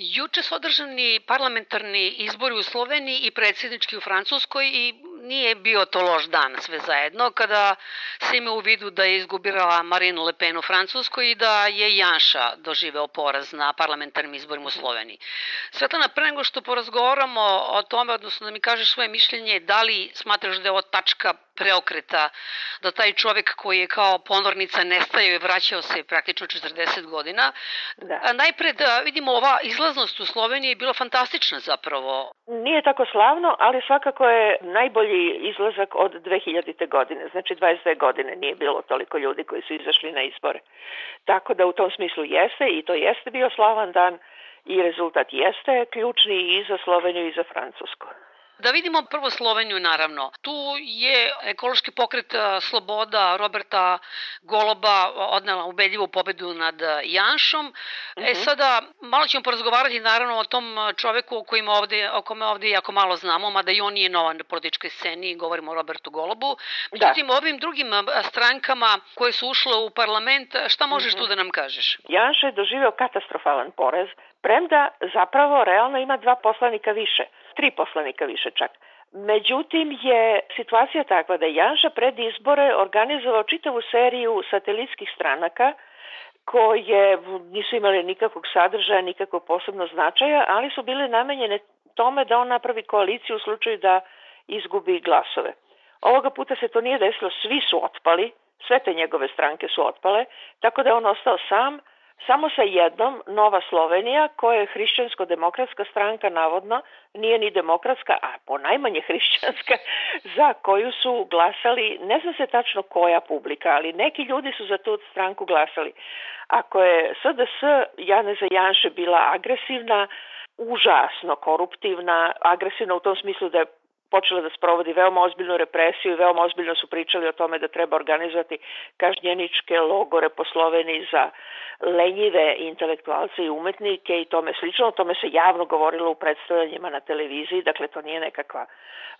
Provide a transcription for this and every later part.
Juče su održani parlamentarni izbori u Sloveniji i predsjednički u Francuskoj i nije bio to loš dan sve zajedno, kada se ima u vidu da je izgubirala Marinu Le Pen u Francuskoj i da je Janša doživeo poraz na parlamentarnim izborima u Sloveniji. Svetlana, pre nego što porazgovaramo o tome, odnosno da mi kažeš svoje mišljenje, da li smatraš da je ovo tačka preokreta, da taj čovek koji je kao ponornica nestajao i vraćao se praktično 40 godina. Da. Najpre da vidimo ova izlaznost u Sloveniji je bila fantastična zapravo. Nije tako slavno, ali svakako je najbolji najbolji izlazak od 2000. godine. Znači 22 godine nije bilo toliko ljudi koji su izašli na izbore. Tako da u tom smislu jeste i to jeste bio slavan dan i rezultat jeste ključni i za Sloveniju i za Francusku. Da vidimo prvo Sloveniju, naravno. Tu je ekološki pokret Sloboda Roberta Goloba odnela ubedljivu pobedu nad Janšom. Uh -huh. E mhm. sada, malo ćemo porazgovarati naravno o tom čoveku o, kojim ovde, o kome ovde jako malo znamo, mada i on nije nova na političkoj sceni, govorimo o Robertu Golobu. Da. Međutim, da. ovim drugim strankama koje su ušle u parlament, šta možeš uh mhm. -huh. tu da nam kažeš? Janša je doživio katastrofalan poraz, premda zapravo realno ima dva poslanika više – tri poslanika više čak. Međutim je situacija takva da Janša pred izbore organizovao čitavu seriju satelitskih stranaka koje nisu imale nikakvog sadržaja, nikakvog posebnog značaja, ali su bile namenjene tome da on napravi koaliciju u slučaju da izgubi glasove. Ovoga puta se to nije desilo, svi su otpali, sve te njegove stranke su otpale, tako da je on ostao sam Samo sa jednom, Nova Slovenija, koja je hrišćansko-demokratska stranka navodno, nije ni demokratska, a ponajmanje hrišćanska, za koju su glasali, ne zna se tačno koja publika, ali neki ljudi su za tu stranku glasali. Ako je SDS Jane Zajanše bila agresivna, užasno koruptivna, agresivna u tom smislu da je počela da sprovodi veoma ozbiljnu represiju i veoma ozbiljno su pričali o tome da treba organizovati kažnjeničke logore po Sloveniji za lenjive intelektualce i umetnike i tome slično. O tome se javno govorilo u predstavljanjima na televiziji, dakle to nije nekakva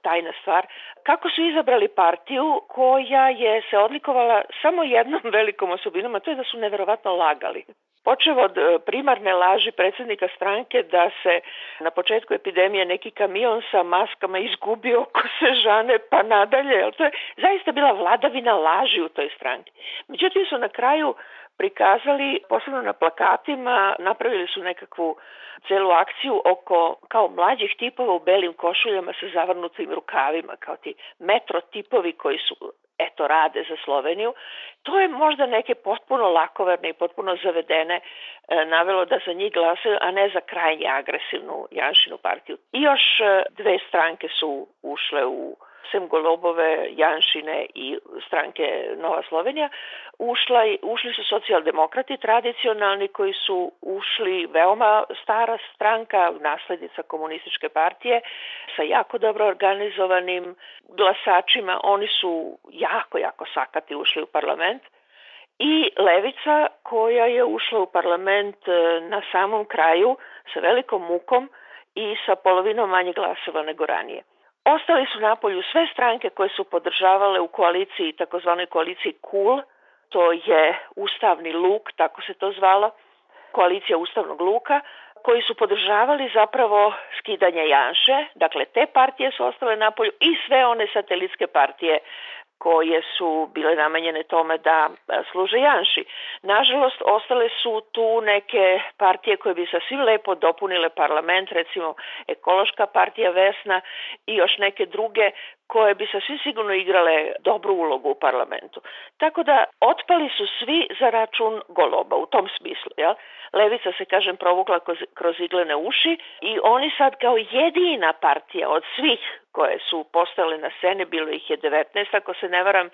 tajna stvar. Kako su izabrali partiju koja je se odlikovala samo jednom velikom osobinom, a to je da su neverovatno lagali. Počevo od e, primarne laži predsednika stranke da se na početku epidemije neki kamion sa maskama izgubio oko Sežane pa nadalje. To je zaista bila vladavina laži u toj stranki. Međutim su na kraju prikazali, posebno na plakatima, napravili su nekakvu celu akciju oko kao mlađih tipova u belim košuljama sa zavrnutim rukavima, kao ti metro tipovi koji su eto rade za Sloveniju, to je možda neke potpuno lakoverne i potpuno zavedene e, navelo da za njih glasaju, a ne za krajnje agresivnu Janšinu partiju. I još e, dve stranke su ušle u sem Golobove, Janšine i stranke Nova Slovenija, ušla, ušli su socijaldemokrati tradicionalni koji su ušli veoma stara stranka, naslednica komunističke partije, sa jako dobro organizovanim glasačima. Oni su jako, jako sakati ušli u parlament i levica koja je ušla u parlament e, na samom kraju sa velikom mukom i sa polovinom manje glasova nego ranije. Ostali su napolju sve stranke koje su podržavale u koaliciji, takozvanoj koaliciji KUL, to je Ustavni luk, tako se to zvalo, koalicija Ustavnog luka, koji su podržavali zapravo skidanje Janše, dakle te partije su ostale napolju i sve one satelitske partije koje su bile namenjene tome da e, služe Janši. Nažalost, ostale su tu neke partije koje bi sasvim lepo dopunile parlament, recimo Ekološka partija Vesna i još neke druge koje bi sasvim sigurno igrale dobru ulogu u parlamentu. Tako da otpali su svi za račun goloba u tom smislu. Jel? Levica se, kažem, provukla kroz, iglene uši i oni sad kao jedina partija od svih koje su postale na sceni, bilo ih je 19 ako se ne varam,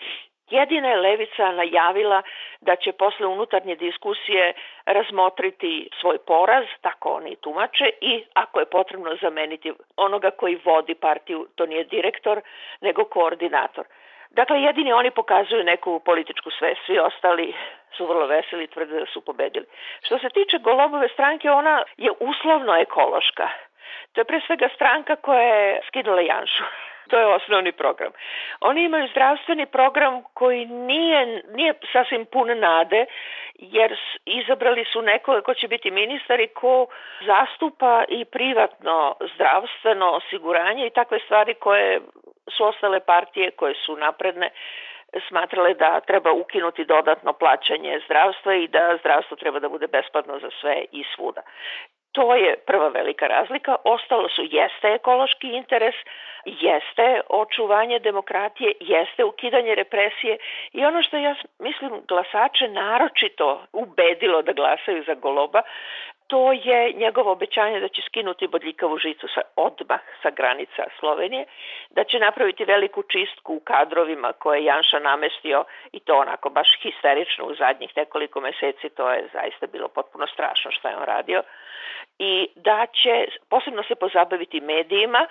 Jedina je Levica najavila da će posle unutarnje diskusije razmotriti svoj poraz, tako oni tumače, i ako je potrebno zameniti onoga koji vodi partiju, to nije direktor, nego koordinator. Dakle, jedini oni pokazuju neku političku svest, svi ostali su vrlo veseli i tvrde da su pobedili. Što se tiče Golobove stranke, ona je uslovno ekološka. To je pre svega stranka koja je skidala Janšu. To je osnovni program. Oni imaju zdravstveni program koji nije, nije sasvim pun nade, jer izabrali su nekoga ko će biti ministar i ko zastupa i privatno zdravstveno osiguranje i takve stvari koje su ostale partije koje su napredne smatrale da treba ukinuti dodatno plaćanje zdravstva i da zdravstvo treba da bude besplatno za sve i svuda. To je prva velika razlika. Ostalo su jeste ekološki interes, jeste očuvanje demokratije, jeste ukidanje represije i ono što ja mislim glasače naročito ubedilo da glasaju za Goloba to je njegovo obećanje da će skinuti bodljikavu žicu sa, odmah sa granica Slovenije, da će napraviti veliku čistku u kadrovima koje Janša namestio i to onako baš histerično u zadnjih nekoliko meseci, to je zaista bilo potpuno strašno što je on radio, i da će posebno se pozabaviti medijima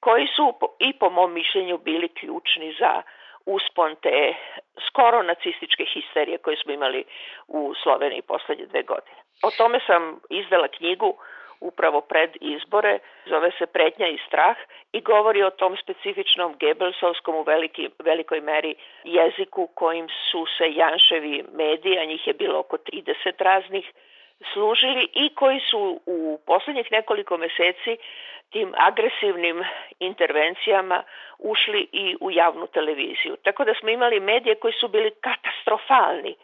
koji su i po mom mišljenju bili ključni za uspon te skoro nacističke histerije koje smo imali u Sloveniji poslednje dve godine. O tome sam izdala knjigu upravo pred izbore, zove se Pretnja i strah i govori o tom specifičnom Gebelsovskom u veliki, velikoj meri jeziku kojim su se Janševi mediji, a njih je bilo oko 30 raznih, služili i koji su u poslednjih nekoliko meseci tim agresivnim intervencijama ušli i u javnu televiziju. Tako da smo imali medije koji su bili katastrofalni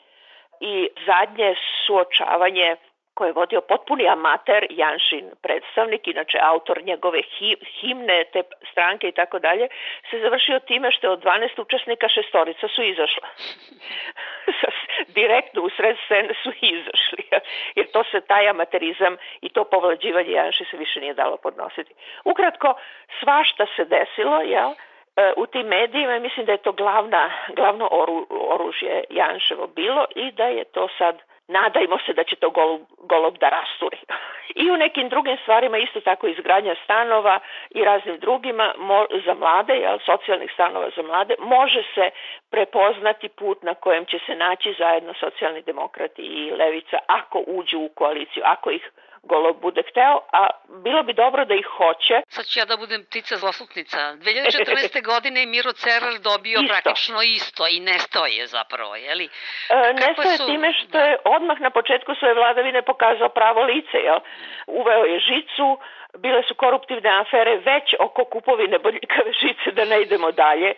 i zadnje suočavanje koje je vodio potpuni amater Janšin predstavnik, inače autor njegove himne, te stranke i tako dalje, se završio time što je od 12 učesnika šestorica su izašla. Direktno u sred scene su izašli, jer to se taj amaterizam i to povlađivanje Janši se više nije dalo podnositi. Ukratko, svašta se desilo, jel? Ja? E, u tim medijima i mislim da je to glavna, glavno oru, oružje Janševo bilo i da je to sad nadajmo se da će to golub, golub da rasturi. I u nekim drugim stvarima isto tako izgradnja stanova i raznim drugima mo, za mlade, jel, socijalnih stanova za mlade, može se prepoznati put na kojem će se naći zajedno socijalni demokrati i levica ako uđu u koaliciju, ako ih golub bude hteo, a bilo bi dobro da ih hoće. Sad ću ja da budem ptica zlasutnica. 2014. godine Miro Cerar dobio isto. praktično isto i nestao je zapravo, jeli? E, nestao je su... time što da. je odmah na početku svoje vladavine pokazao pravo lice, jel? Uveo je žicu, bile su koruptivne afere već oko kupovine boljikave žice, da ne idemo dalje.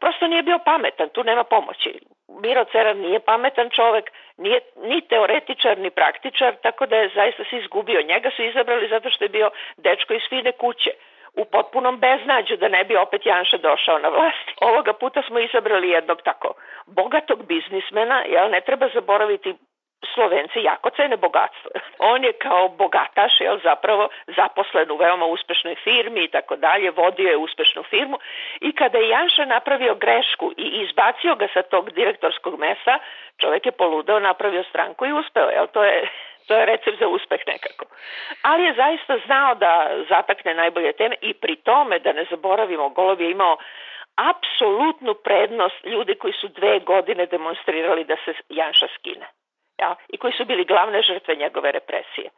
Prosto nije bio pametan, tu nema pomoći. Miro Ceran nije pametan čovek, nije ni teoretičar, ni praktičar, tako da je zaista se izgubio. Njega su izabrali zato što je bio dečko iz fine kuće u potpunom beznađu da ne bi opet Janša došao na vlast. Ovoga puta smo izabrali jednog tako bogatog biznismena, jel ne treba zaboraviti Slovenci jako cene bogatstvo. On je kao bogataš jel, zapravo zaposlen u veoma uspešnoj firmi i tako dalje, vodio je uspešnu firmu i kada je Janša napravio grešku i izbacio ga sa tog direktorskog mesa, čovek je poludeo, napravio stranku i uspeo. Jel, to je To je recept za uspeh nekako. Ali je zaista znao da zatakne najbolje teme i pri tome, da ne zaboravimo, Golov je imao apsolutnu prednost ljudi koji su dve godine demonstrirali da se Janša skine ja, i koji su bili glavne žrtve njegove represije.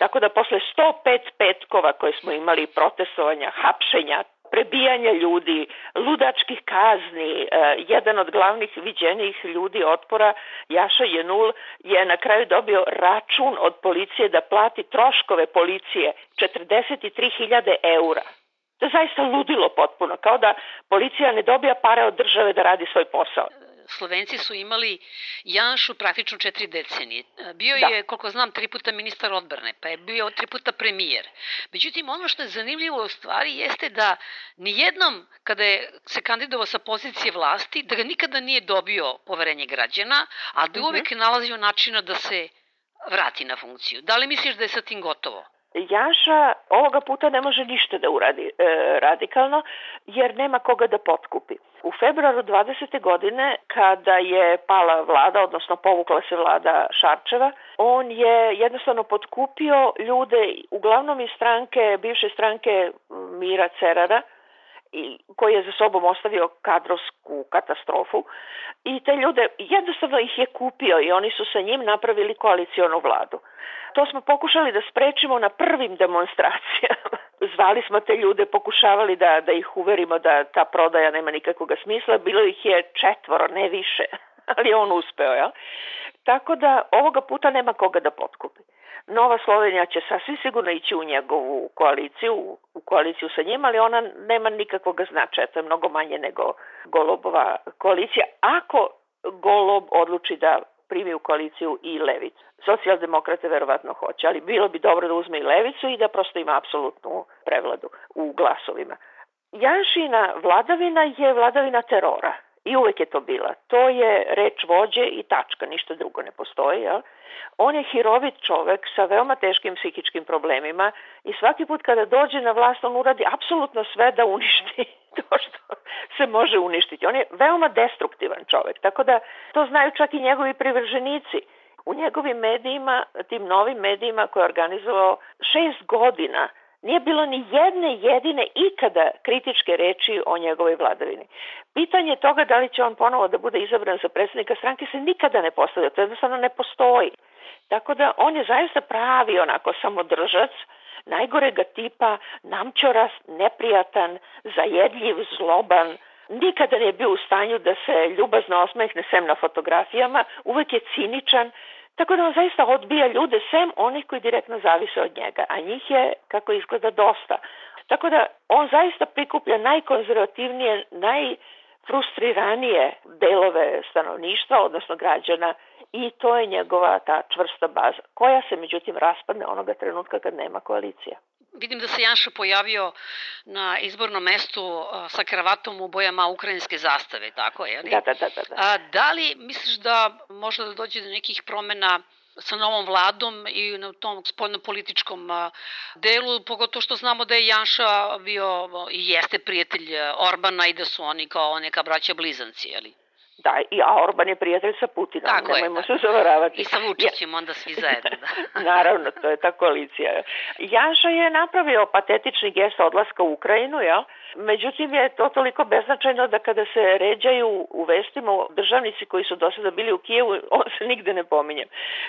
Tako da posle 105 petkova koje smo imali, protestovanja, hapšenja, prebijanja ljudi, ludačkih kazni, e, jedan od glavnih viđenijih ljudi otpora, Jaša Jenul, je na kraju dobio račun od policije da plati troškove policije 43.000 eura. To je zaista ludilo potpuno, kao da policija ne dobija pare od države da radi svoj posao. Slovenci su imali Janšu praktično četiri decenije. E, bio da. je, koliko znam, tri puta ministar odbrane, pa je bio tri puta premijer. Međutim, ono što je zanimljivo u stvari jeste da nijednom kada je se kandidovao sa pozicije vlasti, da ga nikada nije dobio poverenje građana, a da mhm. uvek nalazio načina da se vrati na funkciju. Da li misliš da je sa tim gotovo? Jaša ovoga puta ne može ništa da uradi e, radikalno jer nema koga da potkupi. U februaru 20. godine kada je pala vlada, odnosno povukla se vlada Šarčeva, on je jednostavno potkupio ljude uglavnom iz stranke, bivše stranke Mira Cerara, koji je za sobom ostavio kadrovsku katastrofu i te ljude jednostavno ih je kupio i oni su sa njim napravili koalicijonu vladu. To smo pokušali da sprečimo na prvim demonstracijama. Zvali smo te ljude, pokušavali da, da ih uverimo da ta prodaja nema nikakvog smisla. Bilo ih je četvoro, ne više ali on uspeo, jel? Tako da ovoga puta nema koga da potkupi. Nova Slovenija će sasvim sigurno ići u njegovu koaliciju, u koaliciju sa njim, ali ona nema nikakvog značaja, to je mnogo manje nego Golobova koalicija, ako Golob odluči da primi u koaliciju i Levicu. Socijaldemokrate verovatno hoće, ali bilo bi dobro da uzme i Levicu i da prosto ima apsolutnu prevladu u glasovima. Janšina vladavina je vladavina terora i uvek je to bila. To je reč vođe i tačka, ništa drugo ne postoji. Jel? On je hirovit čovek sa veoma teškim psihičkim problemima i svaki put kada dođe na vlast on uradi apsolutno sve da uništi to što se može uništiti. On je veoma destruktivan čovek, tako da to znaju čak i njegovi privrženici. U njegovim medijima, tim novim medijima koje je organizovao šest godina, Nije bilo ni jedne jedine ikada kritičke reči o njegovoj vladavini. Pitanje toga da li će on ponovo da bude izabran za predsednika stranke se nikada ne postavlja, to jednostavno ne postoji. Tako da on je zaista pravi onako samodržac, najgorega tipa, namčorast, neprijatan, zajedljiv, zloban, nikada nije bio u stanju da se ljubazno osmehne sem na fotografijama, uvek je ciničan, Tako da on zaista odbija ljude sem onih koji direktno zavise od njega, a njih je, kako izgleda, dosta. Tako da on zaista prikuplja najkonzervativnije, najfrustriranije delove stanovništva, odnosno građana, i to je njegova ta čvrsta baza, koja se međutim raspadne onoga trenutka kad nema koalicija. Vidim da se Janša pojavio na izbornom mestu uh, sa kravatom u bojama ukrajinske zastave, tako je li? Da, da, da, da. da. A, da li misliš da možda da dođe do nekih promena sa novom vladom i na tom spoljno-političkom uh, delu, pogotovo što znamo da je Janša bio i jeste prijatelj uh, Orbana i da su oni kao neka braća blizanci, je li? taj, i a Orban je prijatelj sa Putinom, tako nemojmo se zavaravati. I sa Vučićem ja. onda svi zajedno. Da. Naravno, to je ta koalicija. Janša je napravio patetični gest odlaska u Ukrajinu, Ja? Međutim, je to toliko beznačajno da kada se ređaju u vestima državnici koji su do sada bili u Kijevu, on se nigde ne pominje.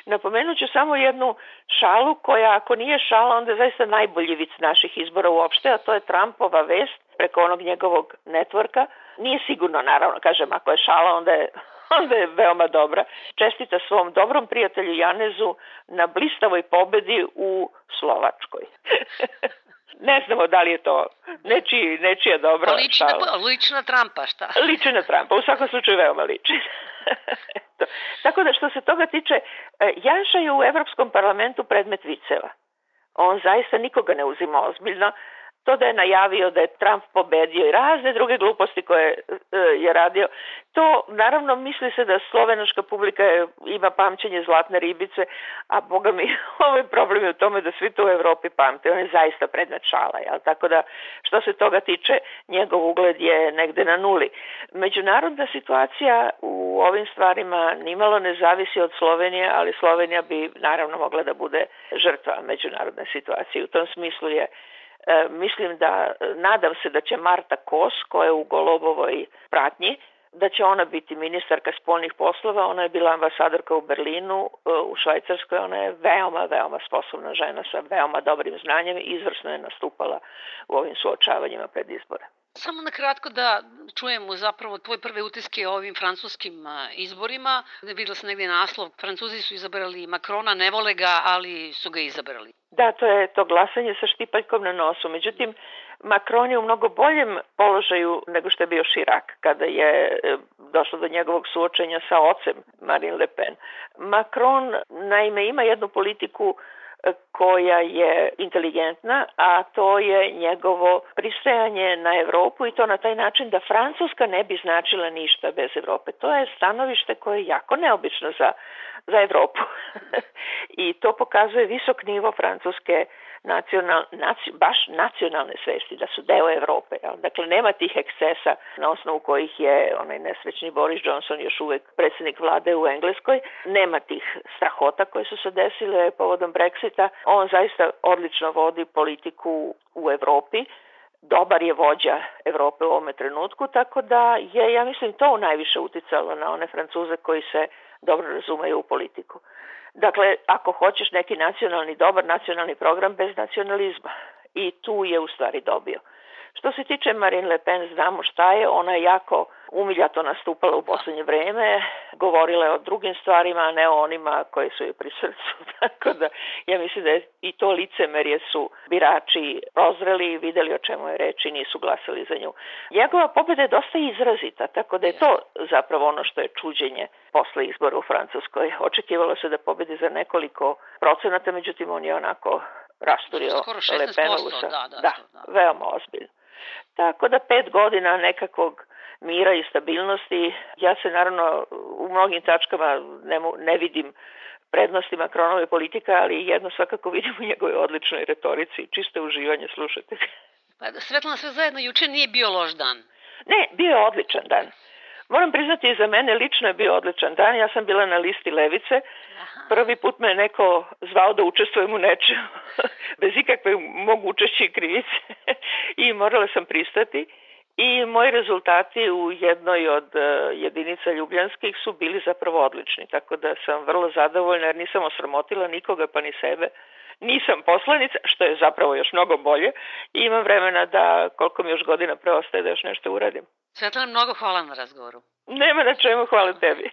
Napomenuću samo jednu šalu koja, ako nije šala, onda je zaista najbolji vic naših izbora uopšte, a to je Trumpova vest preko onog njegovog networka, Nije sigurno, naravno, kažem, ako je šala, onda je onda je veoma dobra. Čestita svom dobrom prijatelju Janezu na blistavoj pobedi u Slovačkoj. ne znamo da li je to nečiji, nečija dobra. Lična, šta? lična Trumpa, šta? Lična Trumpa, u svakom slučaju veoma liči. Tako da što se toga tiče, e, Janša je u Evropskom parlamentu predmet viceva. On zaista nikoga ne uzima ozbiljno, to da je najavio da je Trump pobedio i razne druge gluposti koje e, je radio, to naravno misli se da slovenačka publika ima pamćenje zlatne ribice, a boga mi ovaj problem je u tome da svi to u Evropi pamte, on je zaista predmet šala, jel? tako da što se toga tiče njegov ugled je negde na nuli. Međunarodna situacija u ovim stvarima nimalo ne zavisi od Slovenije, ali Slovenija bi naravno mogla da bude žrtva međunarodne situacije. U tom smislu je E, mislim da, nadam se da će Marta Kos, koja je u Golobovoj pratnji, da će ona biti ministarka spoljnih poslova, ona je bila ambasadorka u Berlinu, e, u Švajcarskoj, ona je veoma, veoma sposobna žena sa veoma dobrim znanjem i izvrsno je nastupala u ovim suočavanjima pred izbore. Samo na kratko da čujemo zapravo tvoje prve utiske o ovim francuskim e, izborima. Videla sam negde naslov, Francuzi su izabrali Makrona, ne vole ga, ali su ga izabrali. Da, to je to glasanje sa štipaljkom na nosu. Međutim, Macron je u mnogo boljem položaju nego što je bio Širak kada je e, došlo do njegovog suočenja sa ocem Marine Le Pen. Macron naime ima jednu politiku e, koja je inteligentna, a to je njegovo pristajanje na Evropu i to na taj način da Francuska ne bi značila ništa bez Evrope. To je stanovište koje je jako neobično za za Evropu. I to pokazuje visok nivo francuske nacional, naci, baš nacionalne svesti, da su deo Evrope. Ja. Dakle, nema tih ekscesa na osnovu kojih je onaj nesrećni Boris Johnson još uvek predsednik vlade u Engleskoj. Nema tih strahota koje su se desile povodom Brexita. On zaista odlično vodi politiku u Evropi dobar je vođa Evrope u ovome trenutku, tako da je, ja mislim, to najviše uticalo na one Francuze koji se dobro razumeju u politiku. Dakle, ako hoćeš neki nacionalni dobar nacionalni program bez nacionalizma i tu je u stvari dobio. Što se tiče Marine Le Pen, znamo šta je, ona je jako umiljato nastupala u poslednje vreme, govorila je o drugim stvarima, a ne o onima koje su joj pri srcu, tako da ja mislim da je i to licemerje su birači prozreli i videli o čemu je reč i nisu glasali za nju. Njegova pobeda je dosta izrazita, tako da je to zapravo ono što je čuđenje posle izbora u Francuskoj. Očekivalo se da pobedi za nekoliko procenata, međutim on je onako rasturio Skoro 16%, Lepenovu sa... Da, da, da, da, veoma ozbiljno. Tako da pet godina nekakvog mira i stabilnosti, ja se naravno u mnogim tačkama ne, ne vidim prednostima Macronove politike, ali jedno svakako vidim u njegovoj odličnoj retorici čiste uživanje slušate. Pa, Svetlana, sve zajedno, juče nije bio loš dan. Ne, bio je odličan dan. Moram priznati, za mene lično je bio odličan dan. Ja sam bila na listi Levice. Prvi put me neko zvao da učestvujem u nečemu, bez ikakve mog učešća i krivice. I morala sam pristati. I moji rezultati u jednoj od e, jedinica ljubljanskih su bili zapravo odlični, tako da sam vrlo zadovoljna jer nisam osramotila nikoga pa ni sebe. Nisam poslanica, što je zapravo još mnogo bolje i imam vremena da koliko mi još godina preostaje da još nešto uradim. Svetlana, mnogo hvala na razgovoru. Nema na čemu, hvala tebi.